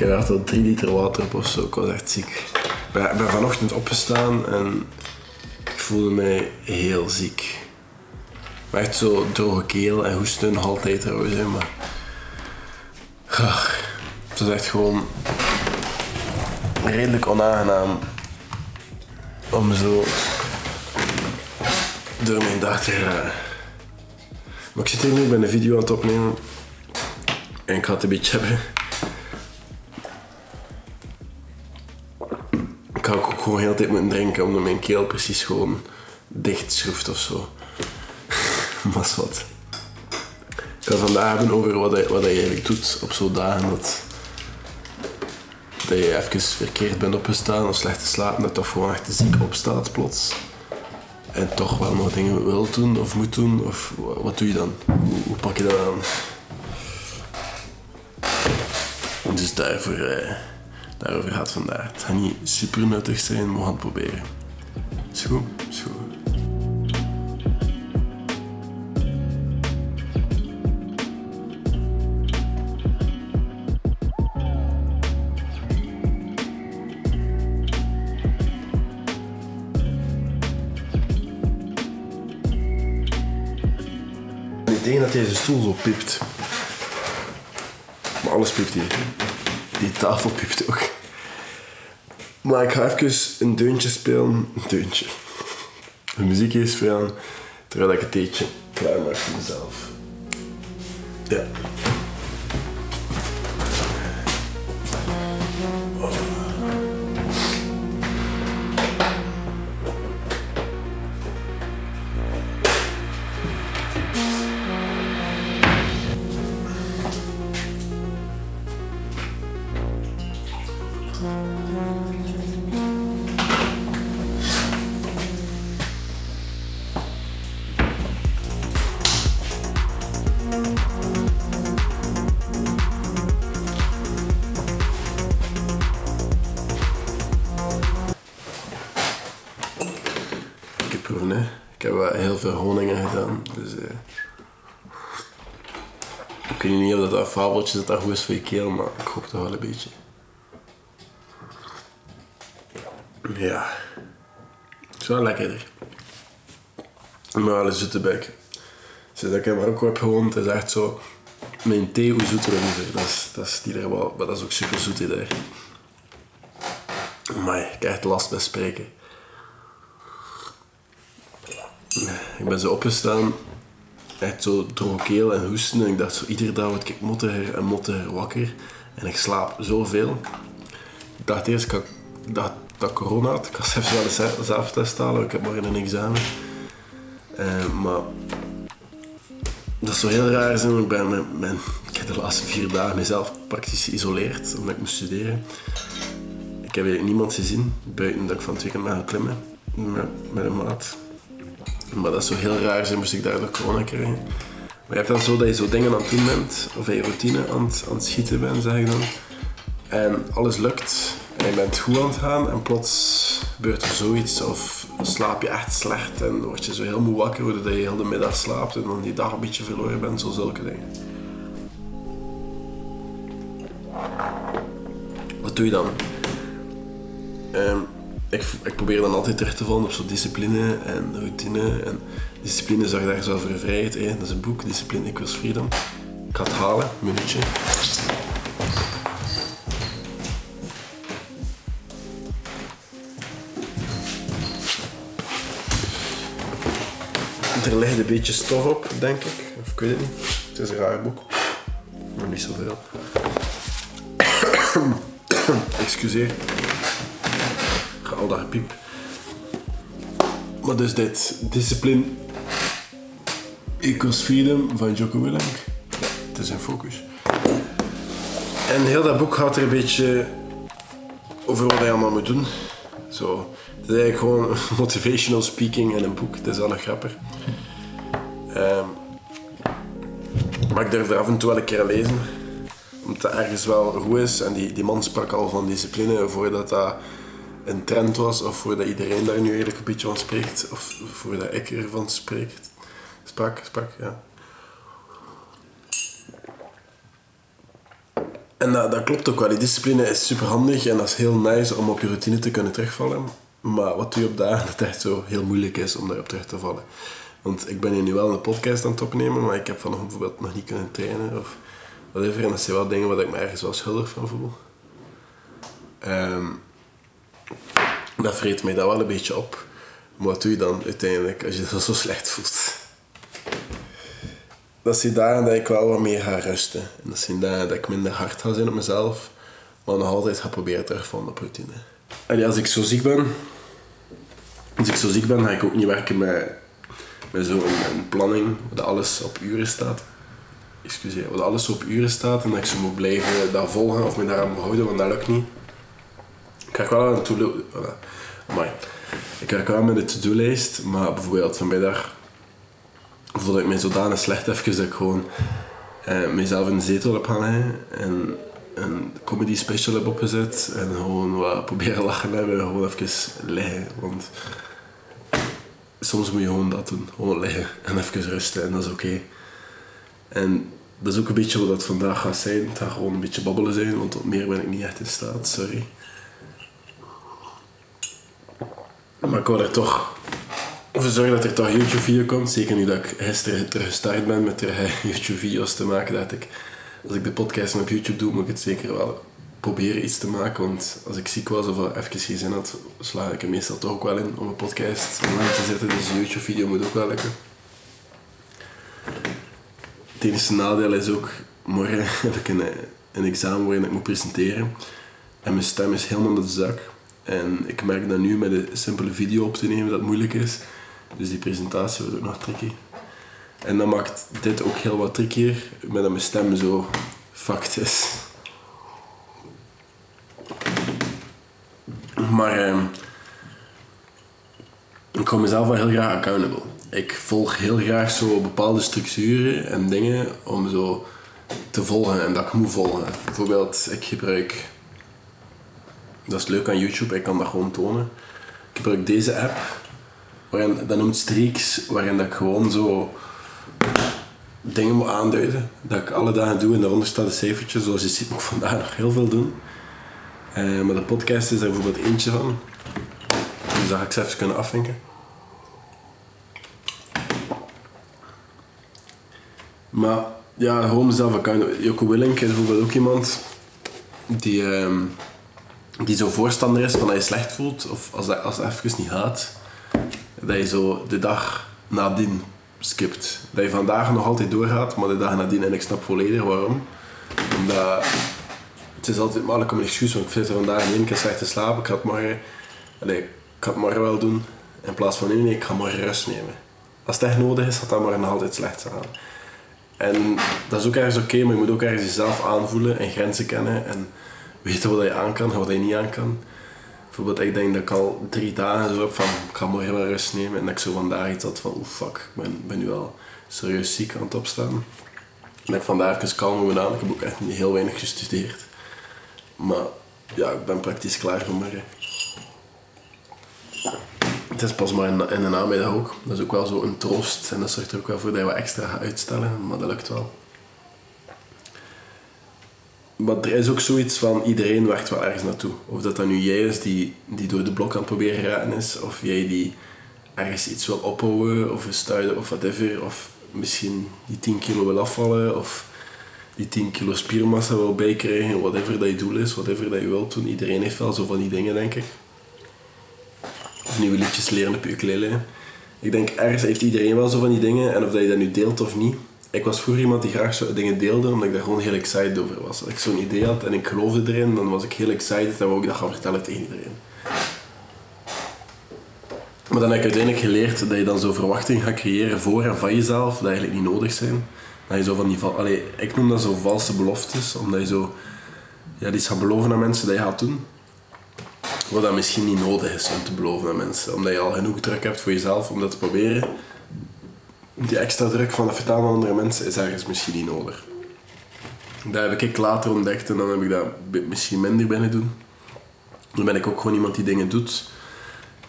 Ik heb al drie liter water op of zo. Ik was echt ziek. Ik ben, vanochtend opgestaan en ik voelde mij heel ziek. Maar echt zo droge keel en hoesten nog altijd trouwens. Hè, maar... Ah, het was echt gewoon redelijk onaangenaam om zo door mijn dag te gaan. Maar ik zit hier nu, ben een video aan het opnemen. En ik ga het een beetje hebben. Ik ga ook gewoon heel tijd moeten drinken omdat mijn keel precies gewoon dicht schroeft of zo. maar wat. Ik ga vandaag hebben over wat wat je eigenlijk doet op zo'n dagen dat, dat je even verkeerd bent opgestaan of slecht geslapen, dat je toch gewoon echt ziek opstaat plots. En toch wel nog dingen wil doen of moet doen, of wa- wat doe je dan? Hoe, hoe pak je dat aan? Dus daarvoor, eh, daarover gaat vandaag. Het gaat niet super nuttig zijn, maar we gaan het proberen. Is goed? Is goed. Ik denk dat deze stoel zo pipt. Maar alles pipt hier. Die tafel pipt ook. Maar ik ga even een deuntje spelen. Een deuntje. Een muziekje spelen. Terwijl ik het theetje klaar maak voor mezelf. Ja. Ik heb wel heel veel honingen gedaan. Dus, eh ik weet niet of dat fabeltje dat, dat goed is voor je keel, maar ik hoop toch wel een beetje. Ja. Wel lekkerder. Maar een zoete bek. Sinds ik in Marokko heb gewoond, is echt zo... Mijn thee, hoe zoeter. Dat is, dat is wel, maar dat is ook super zoet hier. daar. Ik echt last bij spreken. Ik ben zo opgestaan, echt zo droge keel en hoesten. En ik dacht zo, iedere dag word ik mottiger en mottiger wakker. En ik slaap zoveel. Ik dacht eerst ik dat corona had. Ik had zelfs wel een zelf- zelftest halen, ik heb morgen een examen. Eh, maar dat is zo heel raar. Zo. Ik, ben, mijn, ik heb de laatste vier dagen mezelf praktisch geïsoleerd, omdat ik moest studeren. Ik heb niemand gezien, buiten dat ik van het weekend ben gaan klimmen met, een maat. Maar dat is zo heel raar zijn, moest ik daardoor corona krijgen. Maar je hebt dan zo dat je zo dingen aan het doen bent, of je routine aan het, aan het schieten bent, zeg ik dan. En alles lukt, je bent goed aan het gaan, en plots gebeurt er zoiets, of slaap je echt slecht, en word je zo heel moe wakker, doordat je heel de middag slaapt, en dan die dag een beetje verloren bent, zo zulke dingen. Wat doe je dan? Ehm, ik, ik probeer dan altijd terug te vallen op zo'n discipline en routine. En discipline zorgt ergens wel voor vrijheid. Hè. Dat is een boek, Discipline Equals Freedom. Ik ga het halen, minuutje. Er ligt een beetje stof op, denk ik. Of ik weet het niet. Het is een raar boek. Maar niet zoveel. Excuseer. Ga al dat gepiep. Maar dus dit. Discipline equals freedom van Jocko Willink. Het is in focus. En heel dat boek gaat er een beetje over wat hij allemaal moet doen. Zo. Het is eigenlijk gewoon motivational speaking in een boek. Het is wel nog grappig. Maar ik durf er af en toe wel een keer lezen. Omdat het ergens wel goed is. En die, die man sprak al van discipline voordat dat een trend was. Of voordat iedereen daar nu eigenlijk een beetje van spreekt. Of voordat ik ervan spreekt. Sprak, sprak, ja. En dat, dat klopt ook wel. Die discipline is super handig en dat is heel nice om op je routine te kunnen terugvallen. Maar wat doe je op dagen dat het echt zo heel moeilijk is om daarop terug te vallen? Want ik ben hier nu wel een podcast aan het opnemen, maar ik heb vanochtend bijvoorbeeld nog niet kunnen trainen of whatever. En dat zijn wel dingen waar ik me ergens wel schuldig van voel. Ehm, dat vreet mij dat wel een beetje op. Maar wat doe je dan uiteindelijk als je dat zo slecht voelt? Dat zijn dagen dat ik wel wat meer ga rusten. En dat zijn dagen dat ik minder hard ga zijn op mezelf. Maar nog altijd ga proberen terugvallen op routine. En als ik zo ziek ben... Als ik zo ziek ben, ga ik ook niet werken met, met zo'n planning waar alles op uren staat. Excuseer, waar alles op uren staat en dat ik zo moet blijven dat volgen of me daaraan houden, want dat lukt niet. Ik ga wel aan to-do... Voilà. Ik werk wel met de to-do-lijst, maar bijvoorbeeld vanmiddag voelde ik mij zodanig slecht even dat ik gewoon eh, mezelf in de zetel heb gaan leggen en een comedy special heb opgezet en gewoon wat proberen lachen hebben en gewoon even liggen. Want soms moet je gewoon dat doen, gewoon liggen en even rusten en dat is oké. En dat is ook een beetje wat dat vandaag gaat zijn. Het gaat gewoon een beetje babbelen zijn, want tot meer ben ik niet echt in staat, sorry. Maar ik wil er toch voor zorgen dat er toch YouTube-video komt. Zeker nu dat ik gisteren terug gestart ben met YouTube-video's te maken. Dat ik, als ik de podcast op YouTube doe, moet ik het zeker wel proberen iets te maken. Want als ik ziek was of even geen zin had, sla ik er meestal toch ook wel in om een podcast online te zetten. Dus een YouTube-video moet ook wel lukken. Het enige nadeel is ook, morgen heb ik een, een examen waarin ik moet presenteren. En mijn stem is helemaal in de zak. En ik merk dat nu met een simpele video op te nemen dat moeilijk is. Dus die presentatie wordt ook nog tricky. En dat maakt dit ook heel wat trickier, met dat mijn stem zo fucked is. Maar eh, ik hou mezelf wel heel graag accountable. Ik volg heel graag zo bepaalde structuren en dingen om zo te volgen en dat ik moet volgen. Bijvoorbeeld, ik gebruik dat is leuk aan YouTube, ik kan dat gewoon tonen. Ik gebruik deze app, waarin, dat noemt Streaks, waarin dat ik gewoon zo dingen moet aanduiden. Dat ik alle dagen doe en daaronder staat een cijfertje, zoals je ziet moet ik vandaag nog heel veel doen. Uh, maar de podcast is er bijvoorbeeld eentje van. Dus dat ga ik zelfs kunnen afvinken. Maar ja, gewoon mezelf account. Joko Willink is bijvoorbeeld ook iemand die... Uh, die zo voorstander is van dat je slecht voelt, of als dat, als dat even niet gaat, dat je zo de dag nadien skipt. Dat je vandaag nog altijd doorgaat, maar de dag nadien, en ik snap volledig waarom. Omdat het is altijd makkelijk om een excuus, want ik vind er vandaag in één keer slecht te slapen, ik ga het morgen, allez, ik ga het morgen wel doen, in plaats van nee, nee, ik ga morgen rust nemen. Als het echt nodig is, gaat dat morgen nog altijd slecht gaan. En dat is ook ergens oké, maar je moet ook ergens jezelf aanvoelen en grenzen kennen. En weten wat je aan kan en wat je niet aan kan. Bijvoorbeeld, ik denk dat ik al drie dagen zo heb van, ik ga morgen wel rust nemen. En dat ik zo vandaag iets had van, oeh fuck, ik ben, nu al serieus ziek aan het opstaan. En ik vandaag even kalm gedaan. Ik heb ook echt heel weinig gestudeerd. Maar ja, ik ben praktisch klaar voor morgen. Het is pas maar in, in de namiddag ook. Dat is ook wel zo een troost. En dat zorgt er ook wel voor dat je wat extra gaat uitstellen. Maar dat lukt wel maar er is ook zoiets van iedereen werkt wel ergens naartoe. Of dat dan nu jij is die, die door de blok aan het proberen raken is, of jij die ergens iets wil ophouden of stuiden of whatever, of misschien die 10 kilo wil afvallen, of die 10 kilo spiermassa wil bijkrijgen, whatever dat je doel is, whatever dat je wilt doen. Iedereen heeft wel zo van die dingen, denk ik. Of nieuwe liedjes leren op je ukulele. Ik denk, ergens heeft iedereen wel zo van die dingen, en of dat je dat nu deelt of niet, ik was vroeger iemand die graag zo dingen deelde, omdat ik daar gewoon heel excited over was. Als ik zo'n idee had en ik geloofde erin, dan was ik heel excited en wou ik dat gaan vertellen tegen iedereen. Maar dan heb ik uiteindelijk geleerd dat je dan zo verwachtingen gaat creëren voor en van jezelf, dat eigenlijk niet nodig zijn. Dat je zo van die, allee, ik noem dat zo valse beloftes, omdat je zo ja, iets gaat beloven aan mensen dat je gaat doen. Wat dat misschien niet nodig is om te beloven aan mensen, omdat je al genoeg druk hebt voor jezelf om dat te proberen die extra druk van het vertalen aan andere mensen is ergens misschien niet nodig. Dat heb ik later ontdekt en dan heb ik dat misschien minder binnen doen. Dan ben ik ook gewoon iemand die dingen doet.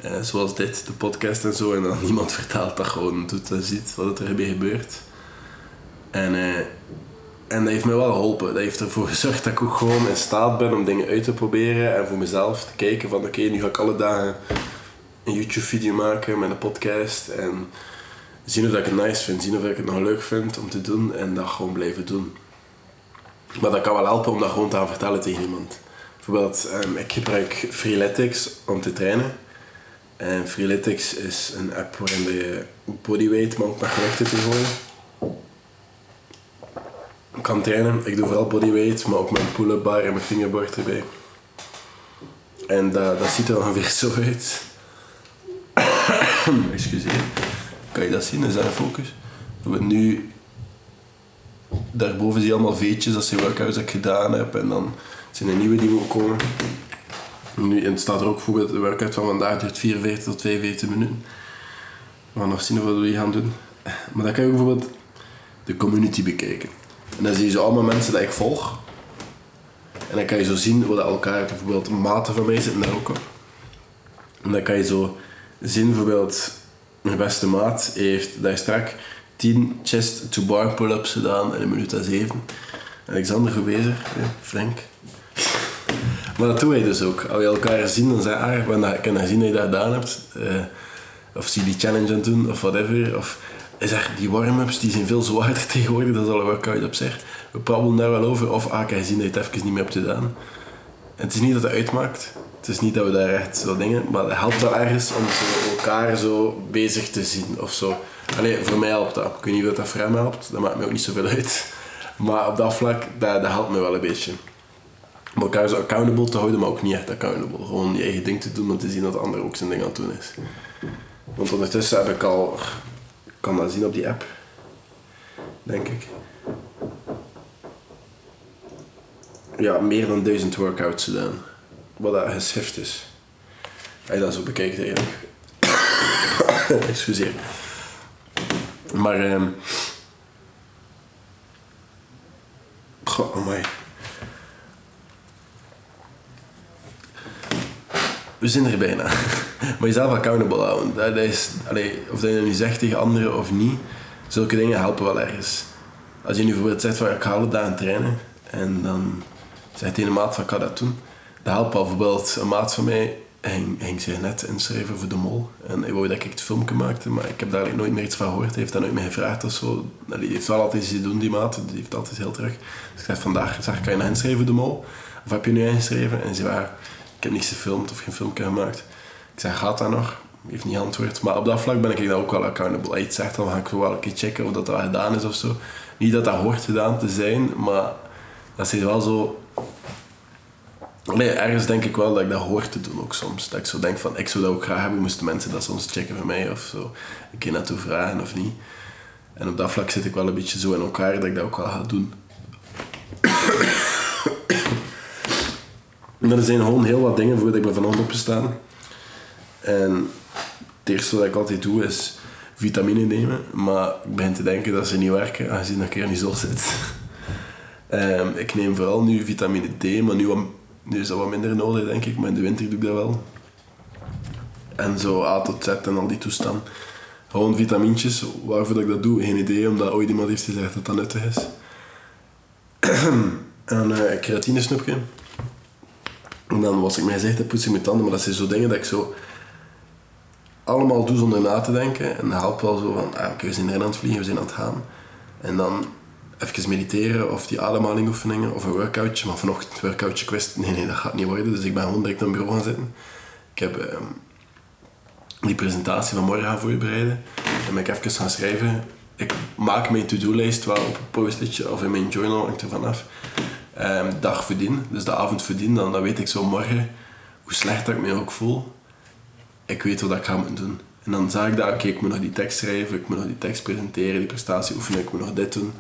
Eh, zoals dit, de podcast en zo. En dan niemand vertelt dat gewoon doet en ziet wat er erbij gebeurt. En eh, En dat heeft me wel geholpen. Dat heeft ervoor gezorgd dat ik ook gewoon in staat ben om dingen uit te proberen en voor mezelf te kijken van oké, nu ga ik alle dagen een YouTube video maken met een podcast en zien of ik het nice vind, zien of ik het nog leuk vind om te doen en dat gewoon blijven doen. Maar dat kan wel helpen om dat gewoon te gaan vertellen tegen iemand. Bijvoorbeeld, um, ik gebruik Freeletics om te trainen. En Freeletics is een app waarin je bodyweight, maar ook met gewichten te gooien kan trainen. Ik doe vooral bodyweight, maar ook mijn pull-up bar en mijn fingerboard erbij. En dat, dat ziet er ongeveer zo uit. Excuseer. Kan je dat zien? Is dat een focus? We nu... Daarboven zie je allemaal veetjes, dat zijn workouts dat gedaan heb. En dan zijn er nieuwe die moeten komen. Nu, en het staat er ook voor de workout van vandaag duurt 44 tot 42 minuten. We gaan nog zien wat we gaan doen. Maar dan kan je bijvoorbeeld de community bekijken. En dan zie je zo allemaal mensen die ik volg. En dan kan je zo zien wat elkaar, bijvoorbeeld maten van mij zitten daar ook op. En dan kan je zo zien, bijvoorbeeld, mijn beste maat heeft daar strak 10 chest to bar pull-ups gedaan in een minuut en 7. Alexander, goed bezig? Frank. Maar dat doe je dus ook. Als je elkaar zien, dan zeg je, ah, ik kan zien dat je dat gedaan hebt. Uh, of zie die challenge aan doen, of whatever. Of die warm-ups die zijn veel zwaarder tegenwoordig, al een workout op zich. We prabbelen daar wel over, of ah, kan je zien dat je het even niet meer hebt gedaan. En het is niet dat het uitmaakt, het is niet dat we daar echt zo dingen, maar het helpt wel ergens om elkaar zo bezig te zien of zo. Allee, voor mij helpt dat. Ik weet niet of dat voor hem helpt, dat maakt me ook niet zoveel uit. Maar op dat vlak, dat, helpt me wel een beetje. Om elkaar zo accountable te houden, maar ook niet echt accountable. Gewoon je eigen ding te doen, om te zien dat de ander ook zijn ding aan het doen is. Want ondertussen heb ik al kan dat zien op die app. Denk ik. Ja, meer dan duizend workouts gedaan. Wat dat geschrift is. Als je dat zo bekijkt eigenlijk. Excuseer. Maar... Um... Goh, oh my. We zijn er bijna. maar jezelf accountable houden. Dat is, allee, of dat je nu zegt tegen anderen of niet, zulke dingen helpen wel ergens. Als je nu bijvoorbeeld zegt van ik ga alle dagen trainen en dan zegt een maat van ik dat doen. Dat helpt al. Bijvoorbeeld een maat van mij ging, ging zich net inschrijven voor de mol. En hij wou dat ik het filmpje maakte, maar ik heb daar nooit meer iets van gehoord. Hij heeft dat nooit meer gevraagd of zo. Hij heeft wel altijd iets te doen, die maat. Die heeft altijd heel terug. Dus ik zei vandaag, zeg, kan je nou inschrijven voor de mol? Of heb je nu ingeschreven? En ze waren ik heb niks gefilmd of geen filmpje gemaakt. Ik zei, gaat dat nog? Heeft niet antwoord. Maar op dat vlak ben ik daar ook wel accountable. Iets zegt, dan ga ik wel een keer checken of dat, dat gedaan is of zo. Niet dat dat hoort gedaan te zijn, maar dat is wel zo... Nee, ergens denk ik wel dat ik dat hoor te doen ook soms. Dat ik zo denk van, ik zou dat ook graag hebben, moesten mensen dat soms checken voor mij of zo. Een keer naartoe vragen of niet. En op dat vlak zit ik wel een beetje zo in elkaar dat ik dat ook wel ga doen. Er zijn gewoon heel wat dingen voordat ik ben vanochtend opgestaan. En het eerste wat ik altijd doe is vitamine nemen. Maar ik begin te denken dat ze niet werken, aangezien ik hier niet zo zit. um, ik neem vooral nu vitamine D, maar nu, is dat wat minder nodig denk ik. Maar in de winter doe ik dat wel. En zo A tot Z en al die toestanden. Gewoon vitamintjes. Waarvoor dat ik dat doe, geen idee. Omdat ooit iemand heeft gezegd dat dat nuttig is. en een uh, keratine snoepje. En dan was ik mij gezegd, poets ik mijn tanden. Maar dat zijn zo dingen dat ik zo allemaal doe zonder na te denken. En dat helpt wel zo van, ah, oké, we zijn erin aan vliegen, we zijn aan het gaan. En dan even mediteren of die ademhalingoefeningen of een workoutje. Maar vanochtend een workoutje, ik wist, nee, nee, dat gaat niet worden. Dus ik ben gewoon direct aan het bureau gaan zitten. Ik heb ehm, die presentatie van morgen gaan voorbereiden. En ben ik even gaan schrijven. Ik maak mijn to-do-lijst wel op een post-itje of in mijn journal, hangt er vanaf um, dag voordien, dus de avond voordien, dan, dan weet ik zo morgen hoe slecht dat ik me ook voel. Ik weet wat ik ga moeten doen. En dan zag ik dat, oké, ik moet nog die tekst schrijven, ik moet nog die tekst presenteren, die prestatie oefenen, ik moet nog dit doen.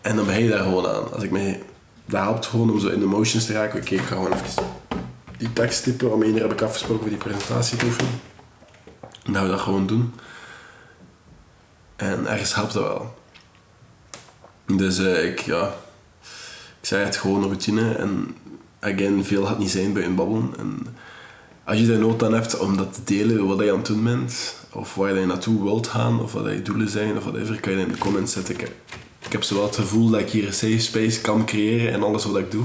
En dan begin je daar gewoon aan. Als ik mij, dat helpt gewoon om zo in de motions te raken. Oké, ik ga gewoon even die tekst typen. Om één heb ik afgesproken voor die presentatie te oefenen. En dat we dat gewoon doen. En ergens helpt dat wel. Dus uh, ik, ja, ik zei het gewoon routine en again, veel gaat niet zijn bij een babbelen. En als je daar nood aan hebt om dat te delen, wat je aan het doen bent, of waar je naartoe wilt gaan, of wat je doelen zijn, of whatever, kan je in de comments zetten. Ik ik heb zo wel het gevoel dat ik hier een safe space kan creëren in alles wat ik doe.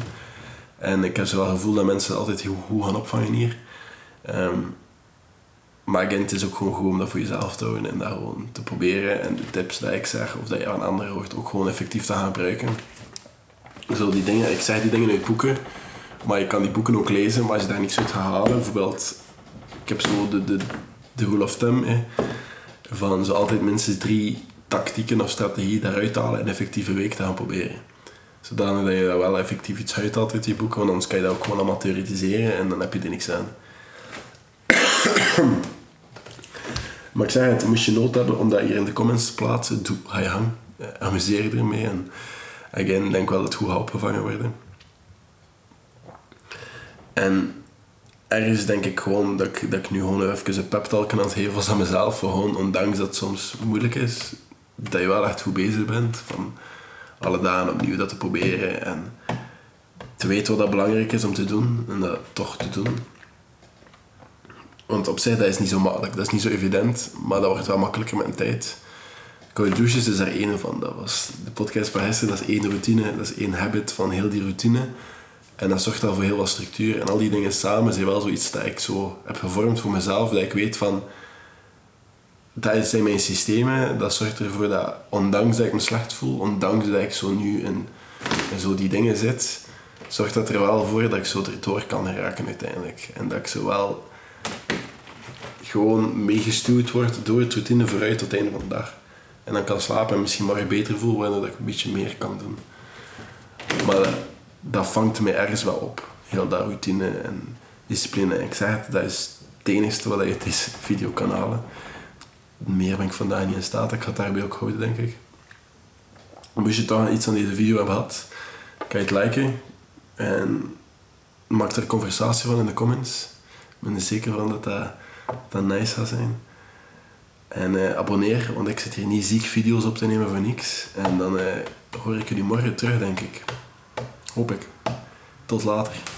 En ik heb zo wel het gevoel dat mensen altijd heel goed gaan opvangen hier. Ehm, maar again, het is ook gewoon goed om dat voor jezelf te houden en dat gewoon te proberen. En de tips die ik zeg, of dat je aan anderen hoort, ook gewoon effectief te gaan gebruiken. Zo die dingen, ik zeg die dingen uit boeken, maar je kan die boeken ook lezen, maar als je daar niks uit gaat halen, bijvoorbeeld, ik heb zo de, de, de rule of thumb, hè, van zo altijd minstens drie tactieken of strategieën daaruit halen en effectieve week te gaan proberen. Zodanig dat je daar wel effectief iets uithaalt uit die boeken, want anders kan je dat ook gewoon allemaal theoretiseren en dan heb je er niks aan. maar ik zeg het, moest je nood hebben om dat hier in de comments te plaatsen, doe, ga je gang. Eh, Amuseer je ermee en again, denk wel dat het goed gaat opgevangen worden. En ergens denk ik gewoon dat ik, dat ik nu gewoon even een pep talk aan het geven aan mezelf. Gewoon, ondanks dat het soms moeilijk is, dat je wel echt goed bezig bent. Van alle dagen opnieuw dat te proberen en te weten wat dat belangrijk is om te doen en dat toch te doen. Want op zich, dat is niet zo makkelijk, dat is niet zo evident, maar dat wordt wel makkelijker met een tijd. Koude douches is daar één van. Dat was de podcast van Hessen, dat is één routine, dat is één habit van heel die routine. En dat zorgt al voor heel wat structuur. En al die dingen samen zijn wel zoiets dat ik zo heb gevormd voor mezelf. Dat ik weet van, dat zijn mijn systemen. Dat zorgt ervoor dat, ondanks dat ik me slecht voel, ondanks dat ik zo nu in, in zo die dingen zit, zorgt dat er wel voor dat ik zo erdoor kan geraken uiteindelijk. En dat ik zo wel gewoon meegestuurd word door het routine vooruit tot het einde van de dag. En dan kan slapen en misschien morgen beter voelen, waardoor ik een beetje meer kan doen. Maar dat, vangt mij ergens wel op. Heel dat routine en discipline. Ik zeg het, dat is het enige wat je deze video kan halen. Meer ben ik vandaag niet in staat. Ik ga het daarbij ook houden, denk ik. Moest je toch iets aan deze video hebben gehad, kan je het liken. En maak er conversatie van in de comments. Ik ben er zeker van dat dat, dat nice gaat zijn. En eh, abonneer, want ik zit hier niet ziek video's op te nemen voor niks. En dan eh, hoor ik jullie morgen terug, denk ik. Hoop ik. Tot later.